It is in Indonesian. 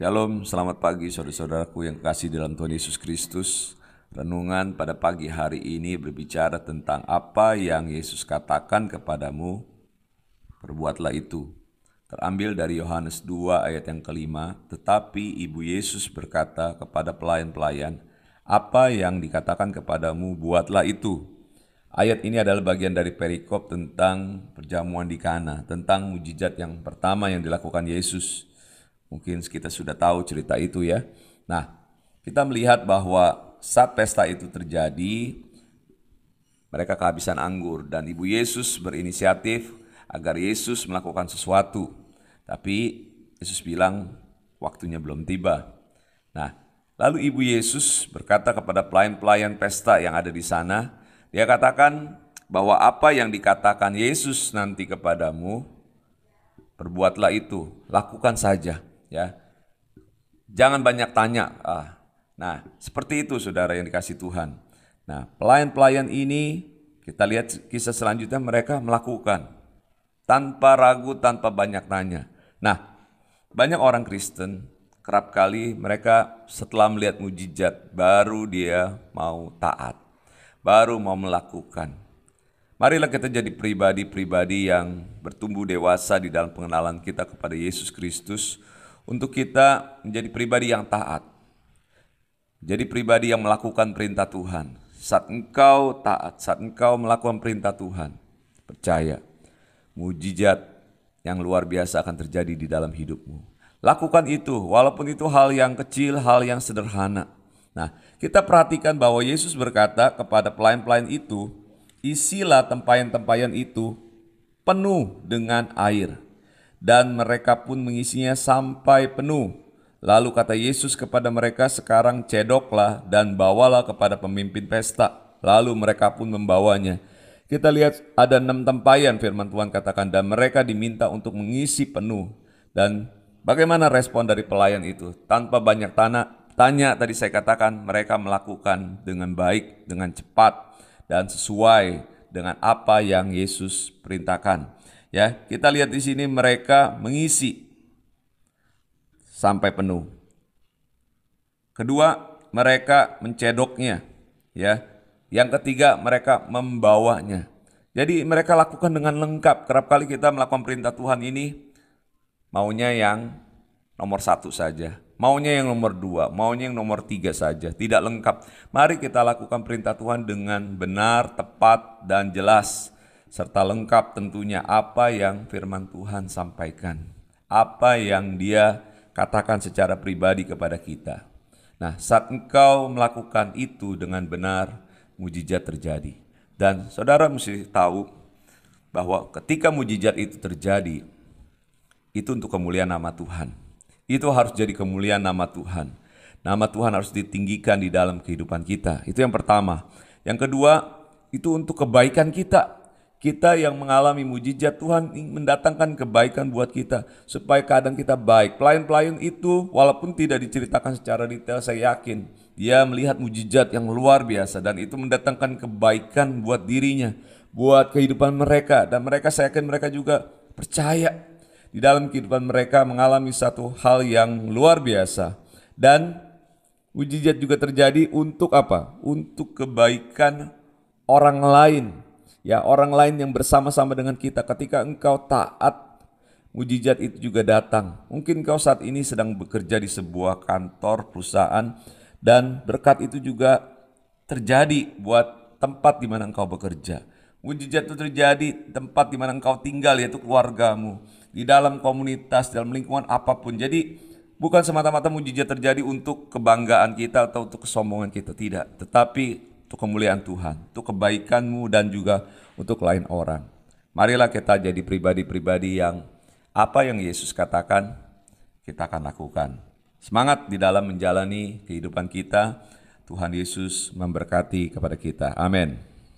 Shalom, selamat pagi saudara-saudaraku yang kasih dalam Tuhan Yesus Kristus. Renungan pada pagi hari ini berbicara tentang apa yang Yesus katakan kepadamu, perbuatlah itu. Terambil dari Yohanes 2 ayat yang kelima, tetapi Ibu Yesus berkata kepada pelayan-pelayan, apa yang dikatakan kepadamu, buatlah itu. Ayat ini adalah bagian dari perikop tentang perjamuan di Kana, tentang mujizat yang pertama yang dilakukan Yesus Mungkin kita sudah tahu cerita itu ya. Nah, kita melihat bahwa saat pesta itu terjadi, mereka kehabisan anggur dan Ibu Yesus berinisiatif agar Yesus melakukan sesuatu. Tapi Yesus bilang waktunya belum tiba. Nah, lalu Ibu Yesus berkata kepada pelayan-pelayan pesta yang ada di sana, dia katakan bahwa apa yang dikatakan Yesus nanti kepadamu, perbuatlah itu, lakukan saja ya. Jangan banyak tanya. Ah. Nah, seperti itu saudara yang dikasih Tuhan. Nah, pelayan-pelayan ini kita lihat kisah selanjutnya mereka melakukan tanpa ragu, tanpa banyak tanya. Nah, banyak orang Kristen kerap kali mereka setelah melihat mujizat baru dia mau taat, baru mau melakukan. Marilah kita jadi pribadi-pribadi yang bertumbuh dewasa di dalam pengenalan kita kepada Yesus Kristus untuk kita menjadi pribadi yang taat. Jadi pribadi yang melakukan perintah Tuhan. Saat engkau taat, saat engkau melakukan perintah Tuhan, percaya, mujizat yang luar biasa akan terjadi di dalam hidupmu. Lakukan itu, walaupun itu hal yang kecil, hal yang sederhana. Nah, kita perhatikan bahwa Yesus berkata kepada pelayan-pelayan itu, isilah tempayan-tempayan itu penuh dengan air dan mereka pun mengisinya sampai penuh. Lalu kata Yesus kepada mereka, "Sekarang cedoklah dan bawalah kepada pemimpin pesta." Lalu mereka pun membawanya. Kita lihat ada enam tempayan firman Tuhan katakan dan mereka diminta untuk mengisi penuh. Dan bagaimana respon dari pelayan itu? Tanpa banyak tanah, tanya tadi saya katakan mereka melakukan dengan baik, dengan cepat dan sesuai dengan apa yang Yesus perintahkan. Ya, kita lihat di sini mereka mengisi sampai penuh. Kedua, mereka mencedoknya, ya. Yang ketiga, mereka membawanya. Jadi mereka lakukan dengan lengkap. Kerap kali kita melakukan perintah Tuhan ini maunya yang nomor satu saja. Maunya yang nomor dua, maunya yang nomor tiga saja. Tidak lengkap. Mari kita lakukan perintah Tuhan dengan benar, tepat, dan jelas serta lengkap tentunya apa yang firman Tuhan sampaikan, apa yang Dia katakan secara pribadi kepada kita. Nah, saat engkau melakukan itu dengan benar, mujizat terjadi. Dan saudara mesti tahu bahwa ketika mujizat itu terjadi, itu untuk kemuliaan nama Tuhan. Itu harus jadi kemuliaan nama Tuhan. Nama Tuhan harus ditinggikan di dalam kehidupan kita. Itu yang pertama. Yang kedua, itu untuk kebaikan kita. Kita yang mengalami mujizat Tuhan mendatangkan kebaikan buat kita supaya keadaan kita baik. Pelayan-pelayan itu walaupun tidak diceritakan secara detail saya yakin dia melihat mujizat yang luar biasa dan itu mendatangkan kebaikan buat dirinya, buat kehidupan mereka dan mereka saya yakin mereka juga percaya di dalam kehidupan mereka mengalami satu hal yang luar biasa dan mujizat juga terjadi untuk apa? Untuk kebaikan orang lain ya orang lain yang bersama-sama dengan kita ketika engkau taat mujizat itu juga datang. Mungkin engkau saat ini sedang bekerja di sebuah kantor perusahaan dan berkat itu juga terjadi buat tempat di mana engkau bekerja. Mujizat itu terjadi tempat di mana engkau tinggal yaitu keluargamu di dalam komunitas dalam lingkungan apa pun. Jadi bukan semata-mata mujizat terjadi untuk kebanggaan kita atau untuk kesombongan kita tidak. Tetapi untuk kemuliaan Tuhan, untuk kebaikanmu dan juga untuk lain orang. Marilah kita jadi pribadi-pribadi yang apa yang Yesus katakan, kita akan lakukan. Semangat di dalam menjalani kehidupan kita. Tuhan Yesus memberkati kepada kita. Amin.